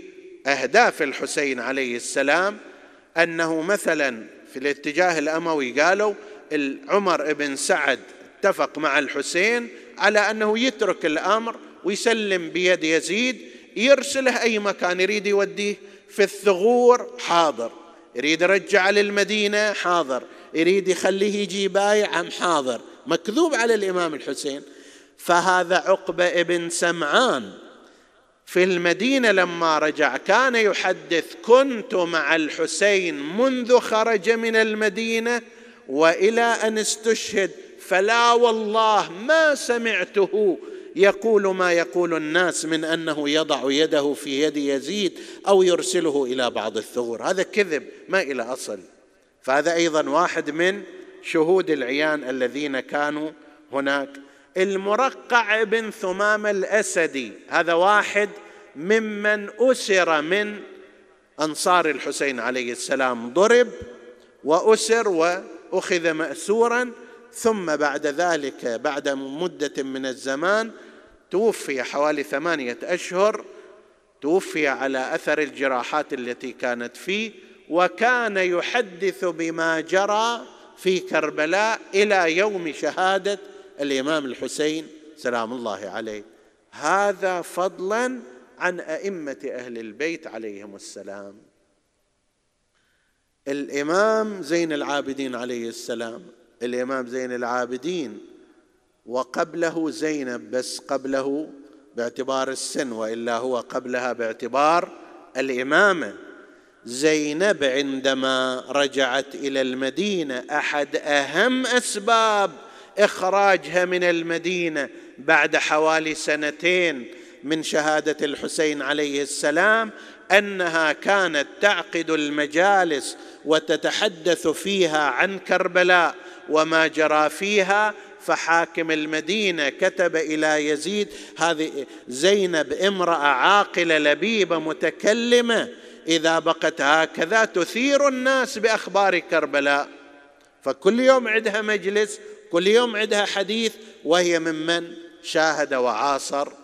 أهداف الحسين عليه السلام أنه مثلا في الاتجاه الأموي قالوا عمر بن سعد اتفق مع الحسين على أنه يترك الأمر ويسلم بيد يزيد يرسله أي مكان يريد يوديه في الثغور حاضر. يريد يرجع للمدينة حاضر. يريد يخليه يجي بايع حاضر. مكذوب على الإمام الحسين. فهذا عقبة ابن سمعان. في المدينة لما رجع كان يحدث كنت مع الحسين منذ خرج من المدينة وإلى أن استشهد فلا والله ما سمعته. يقول ما يقول الناس من أنه يضع يده في يد يزيد أو يرسله إلى بعض الثغور. هذا كذب ما إلى أصل. فهذا أيضا واحد من شهود العيان الذين كانوا هناك. المرقع بن ثمامة الأسدي هذا واحد ممن أسر من أنصار الحسين عليه السلام. ضرب وأسر واخذ مأسورا ثم بعد ذلك بعد مدة من الزمان توفي حوالي ثمانية أشهر توفي على أثر الجراحات التي كانت فيه وكان يحدث بما جرى في كربلاء إلى يوم شهادة الإمام الحسين سلام الله عليه. هذا فضلا عن أئمة أهل البيت عليهم السلام. الإمام زين العابدين عليه السلام الإمام زين العابدين وقبله زينب بس قبله باعتبار السن وإلا هو قبلها باعتبار الإمامة. زينب عندما رجعت إلى المدينة أحد أهم أسباب إخراجها من المدينة بعد حوالي سنتين من شهادة الحسين عليه السلام انها كانت تعقد المجالس وتتحدث فيها عن كربلاء وما جرى فيها فحاكم المدينة كتب إلى يزيد هذه زينب امرأة عاقلة لبيبة متكلمة إذا بقت هكذا تثير الناس بأخبار كربلاء. فكل يوم عندها مجلس كل يوم عندها حديث وهي ممن شاهد وعاصر.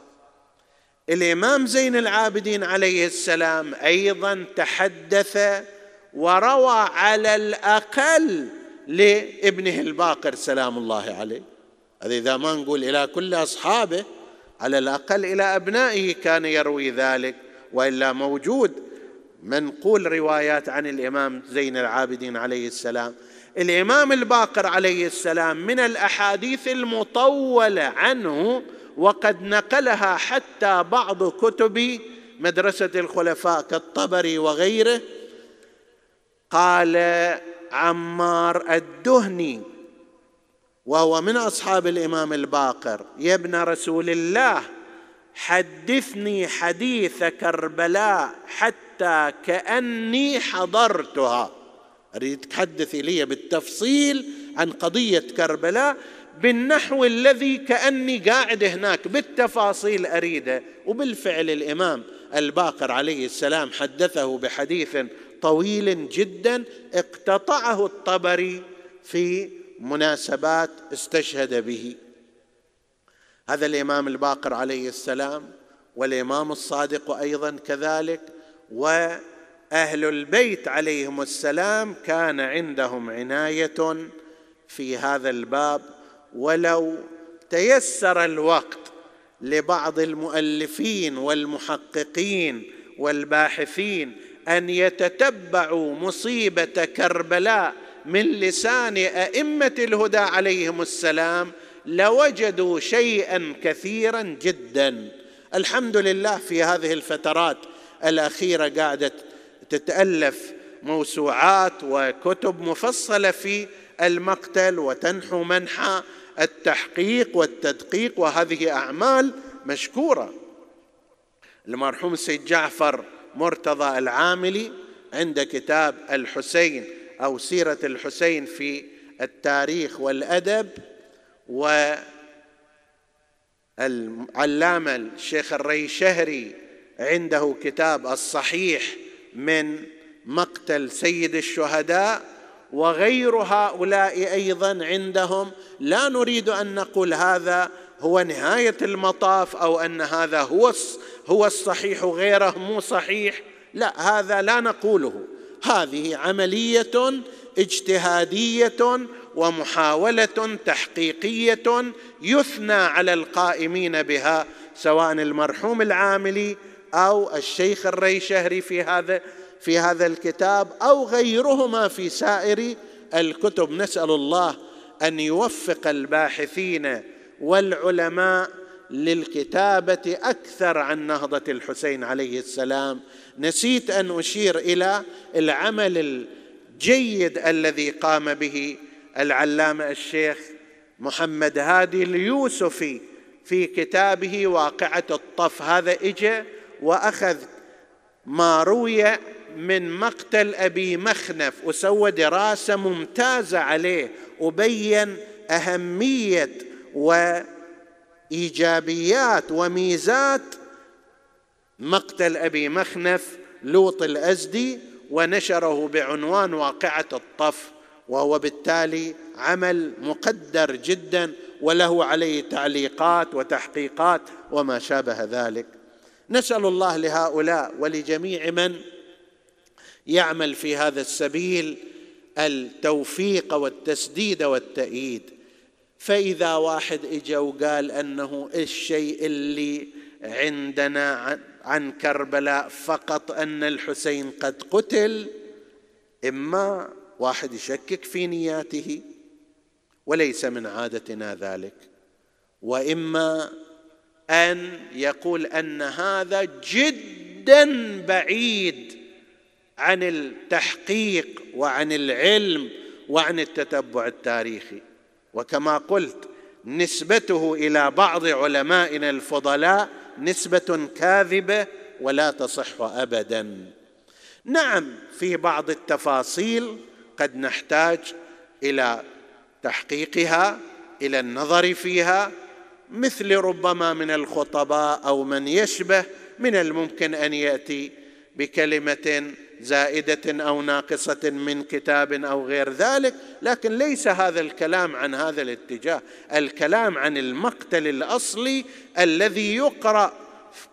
الإمام زين العابدين عليه السلام أيضا تحدث وروى على الأقل لابنه الباقر سلام الله عليه. هذا إذا ما نقول إلى كل أصحابه على الأقل إلى أبنائه كان يروي ذلك وإلا موجود منقول روايات عن الإمام زين العابدين عليه السلام. الإمام الباقر عليه السلام من الأحاديث المطولة عنه وقد نقلها حتى بعض كتب مدرسة الخلفاء كالطبري وغيره. قال عمار الدهني وهو من أصحاب الإمام الباقر يا ابن رسول الله حدثني حديث كربلاء حتى كأني حضرتها. أريد تحدثي لي بالتفصيل عن قضية كربلاء. بالنحو الذي كأني قاعد هناك بالتفاصيل أريده. وبالفعل الإمام الباقر عليه السلام حدثه بحديث طويل جدا اقتطعه الطبري في مناسبات استشهد به. هذا الإمام الباقر عليه السلام والإمام الصادق أيضا كذلك وأهل البيت عليهم السلام كان عندهم عناية في هذا الباب ولو تيسر الوقت لبعض المؤلفين والمحققين والباحثين أن يتتبعوا مصيبة كربلاء من لسان أئمة الهدى عليهم السلام لوجدوا شيئا كثيرا جدا. الحمد لله في هذه الفترات الأخيرة قاعدة تتألف موسوعات وكتب مفصلة في المقتل وتنحو منحى التحقيق والتدقيق وهذه أعمال مشكورة. المرحوم سيد جعفر مرتضى العاملي عند كتاب الحسين أو سيرة الحسين في التاريخ والأدب والعلامة الشيخ الريشهري عنده كتاب الصحيح من مقتل سيد الشهداء وغير هؤلاء أيضا عندهم. لا نريد أن نقول هذا هو نهاية المطاف أو أن هذا هو هو الصحيح غيره مو صحيح. لا هذا لا نقوله. هذه عملية اجتهادية ومحاولة تحقيقية يثنى على القائمين بها سواء المرحوم العاملي أو الشيخ الريشهري في هذا في هذا الكتاب أو غيرهما في سائر الكتب. نسأل الله أن يوفق الباحثين والعلماء للكتابة أكثر عن نهضة الحسين عليه السلام. نسيت أن أشير إلى العمل الجيد الذي قام به العلامة الشيخ محمد هادي اليوسفي في كتابه واقعة الطف. هذا اجى وأخذ ما روي من مقتل أبي مخنف وسوى دراسة ممتازة عليه وبين أهمية وإيجابيات وميزات مقتل أبي مخنف لوط الأزدي ونشره بعنوان واقعة الطف وهو بالتالي عمل مقدر جدا وله عليه تعليقات وتحقيقات وما شابه ذلك. نسأل الله لهؤلاء ولجميع من يعمل في هذا السبيل التوفيق والتسديد والتأييد. فإذا واحد اجى وقال أنه الشيء اللي عندنا عن, عن كربلاء فقط أن الحسين قد قتل إما واحد يشكك في نياته وليس من عادتنا ذلك. وإما أن يقول أن هذا جدا بعيد عن التحقيق وعن العلم وعن التتبع التاريخي. وكما قلت نسبته إلى بعض علمائنا الفضلاء نسبة كاذبة ولا تصح ابدا. نعم في بعض التفاصيل قد نحتاج إلى تحقيقها إلى النظر فيها مثل ربما من الخطباء أو من يشبه من الممكن أن يأتي بكلمة زائدة أو ناقصة من كتاب أو غير ذلك لكن ليس هذا الكلام عن هذا الاتجاه. الكلام عن المقتل الأصلي الذي يقرأ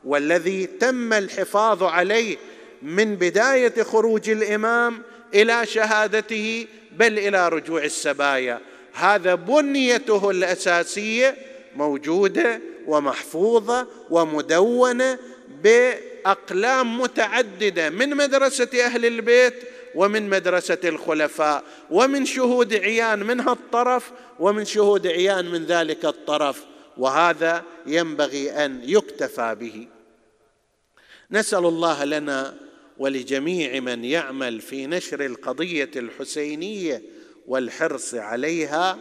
والذي تم الحفاظ عليه من بداية خروج الإمام إلى شهادته بل إلى رجوع السبايا. هذا بنيته الأساسية موجودة ومحفوظة ومدونة باقلام متعددة من مدرسة أهل البيت ومن مدرسة الخلفاء ومن شهود عيان من هالطرف ومن شهود عيان من ذلك الطرف. وهذا ينبغي أن يكتفى به. نسأل الله لنا ولجميع من يعمل في نشر القضية الحسينية والحرص عليها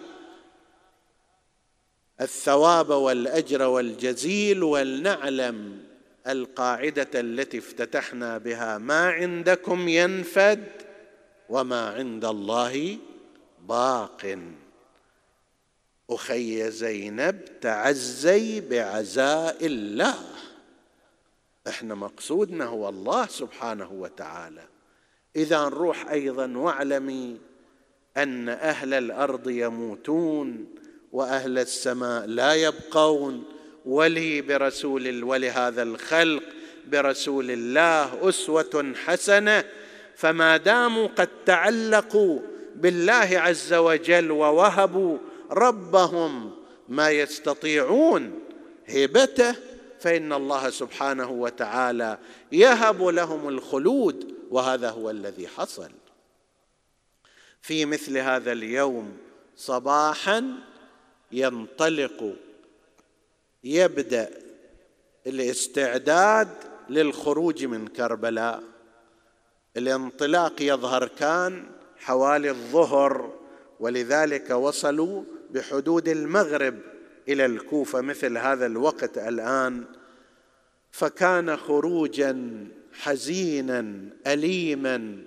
الثواب والأجر والجزيل ولنعلم القاعدة التي افتتحنا بها. ما عندكم ينفد وما عند الله باق. أخي زينب تعزي بعزاء الله. إحنا مقصودنا هو الله سبحانه وتعالى. إذا نروح أيضا واعلمي أن أهل الأرض يموتون وأهل السماء لا يبقون. ولي برسول ولهذا الخلق برسول الله أسوة حسنة. فما داموا قد تعلقوا بالله عز وجل ووهبوا ربهم ما يستطيعون هبته فإن الله سبحانه وتعالى يهب لهم الخلود وهذا هو الذي حصل. في مثل هذا اليوم صباحا ينطلق يبدأ الاستعداد للخروج من كربلاء. الانطلاق يظهر كان حوالي الظهر ولذلك وصلوا بحدود المغرب إلى الكوفة مثل هذا الوقت الآن. فكان خروجا حزينا اليما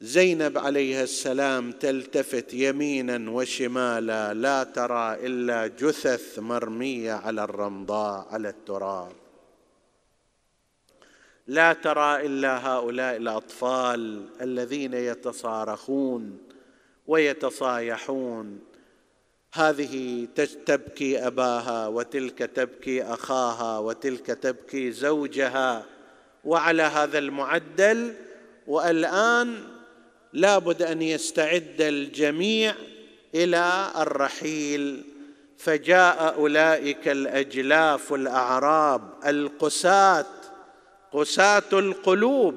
زينب عليها السلام تلتفت يمينا وشمالا لا ترى إلا جثث مرمية على الرمضاء على التراب. لا ترى إلا هؤلاء الأطفال الذين يتصارخون ويتصايحون. هذه تبكي أباها وتلك تبكي أخاها وتلك تبكي زوجها. وعلى هذا المعدل والآن لابد أن يستعد الجميع إلى الرحيل. فجاء أولئك الأجلاف الأعراب القساة قساة القلوب.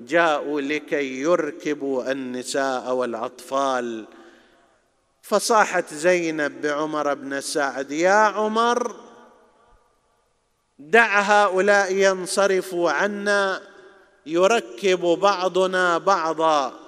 جاءوا لكي يركبوا النساء والأطفال. فصاحت زينب بعمر بن سعد يا عمر دع هؤلاء ينصرفوا عنا يركب بعضنا بعضا.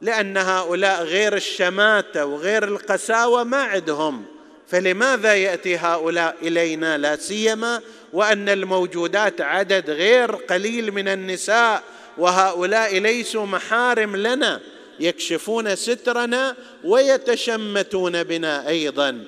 لأن هؤلاء غير الشماتة وغير القساوة ما عندهم. فلماذا يأتي هؤلاء إلينا؟ لا سيما وأن الموجودات عدد غير قليل من النساء وهؤلاء ليسوا محارم لنا يكشفون سترنا ويتشمتون بنا أيضا.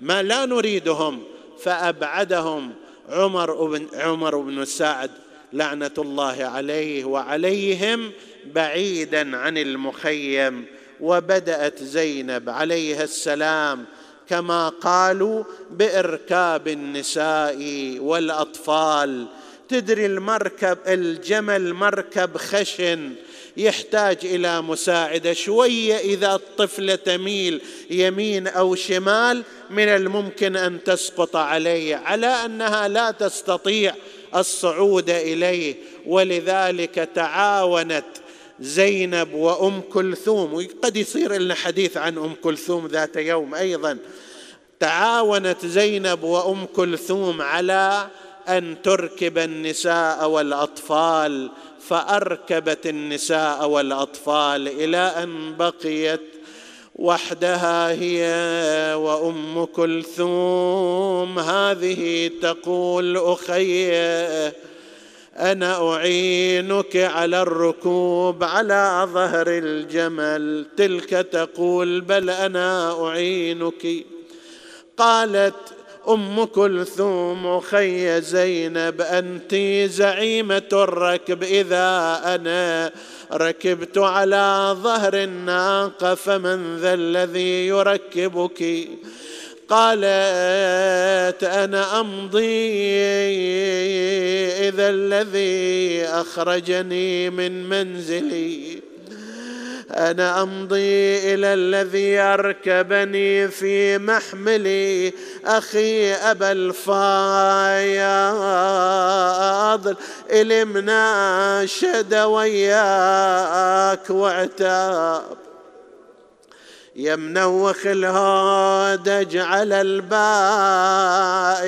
ما لا نريدهم فأبعدهم عمر بن عمر بن سعد. لعنة الله عليه وعليهم بعيدا عن المخيم. وبدأت زينب عليها السلام كما قالوا بإركاب النساء والأطفال. تدري المركب الجمل مركب خشن يحتاج إلى مساعدة شوية إذا الطفله تميل يمين أو شمال من الممكن أن تسقط عليه على أنها لا تستطيع الصعود إليه ولذلك تعاونت زينب وأم كلثوم وقد يصير لنا حديث عن أم كلثوم ذات يوم أيضا. تعاونت زينب وأم كلثوم على أن تركب النساء والأطفال فأركبت النساء والأطفال إلى أن بقيت وحدها هي وأم كلثوم. هذه تقول أخي أنا أعينك على الركوب على ظهر الجمل. تلك تقول بل أنا أعينك. قالت أم كلثوم أخي زينب انت زعيمة الركب إذا أنا ركبت على ظهر الناقة فمن ذا الذي يركبك؟ قالت أنا أمضي إذا الذي أخرجني من منزلي. أنا أمضي إلى الذي أركبني في محملي أخي أبا الفايض إلمنا شد وياك واعتاب. يا منوخ الهودج على الباب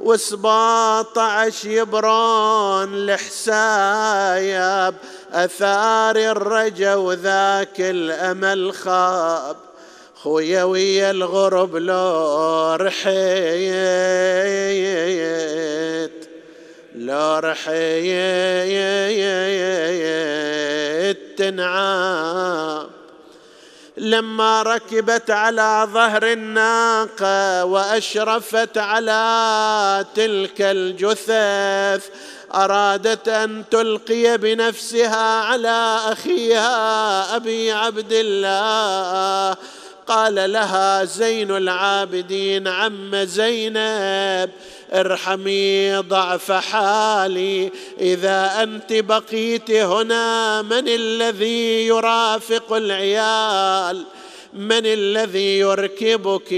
وسباطعش يبرون الحسايب أثار الرجا وذاك الأمل خاب خويا ويا الغرب لو رحيت لو رحيت تنعام لما ركبت على ظهر الناقة وأشرفت على تلك الجثث أرادت أن تلقي بنفسها على أخيها أبي عبد الله. قال لها زين العابدين عم زينب ارحمي ضعف حالي. إذا أنت بقيت هنا من الذي يرافق العيال؟ من الذي يركبك؟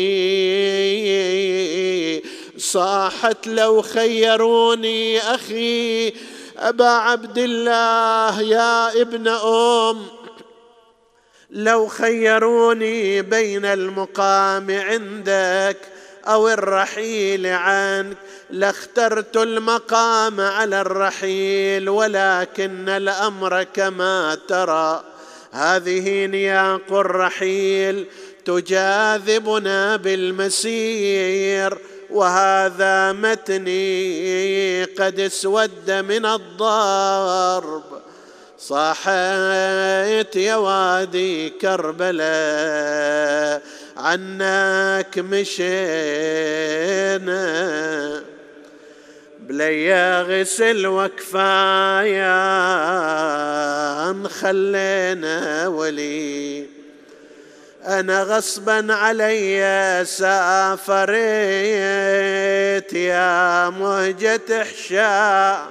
صاحت لو خيروني أخي أبا عبد الله يا ابن أم. لو خيروني بين المقام عندك أو الرحيل عنك لاخترت المقام على الرحيل ولكن الأمر كما ترى. هذه نياق الرحيل تجاذبنا بالمسير. وهذا متني قد اسود من الضرب. صاحت يا وادي كربلاء عنك مشينا. بليا غسل وكفايا خلينا ولي. أنا غصبا علي سافريت يا مهجة حشا.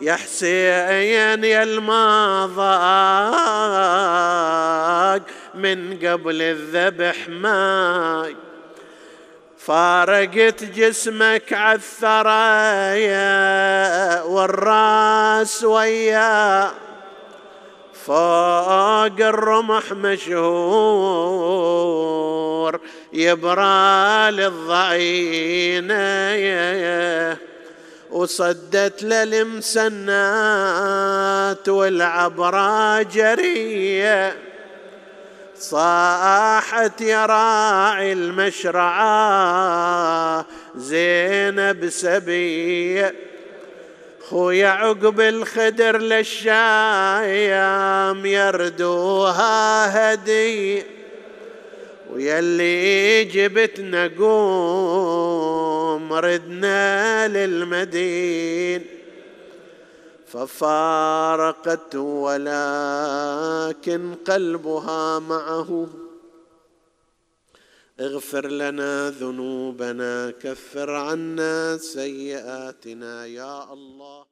يا حسين يا الماضاق من قبل الذبح ماي فارقت جسمك عالثرايا والراس وياه فوق الرمح مشهور يبرى للضعينة وصدت للمسنات والعبرة جرية. صاحت يا راعي المشرعة زينب سبية. خويا عقب الخدر للشايام يردوها هدي ويلي جبتنا قوم ردنا للمدين. ففارقت ولكن قلبها معه. اغفر لنا ذنوبنا كفر عنا سيئاتنا يا الله.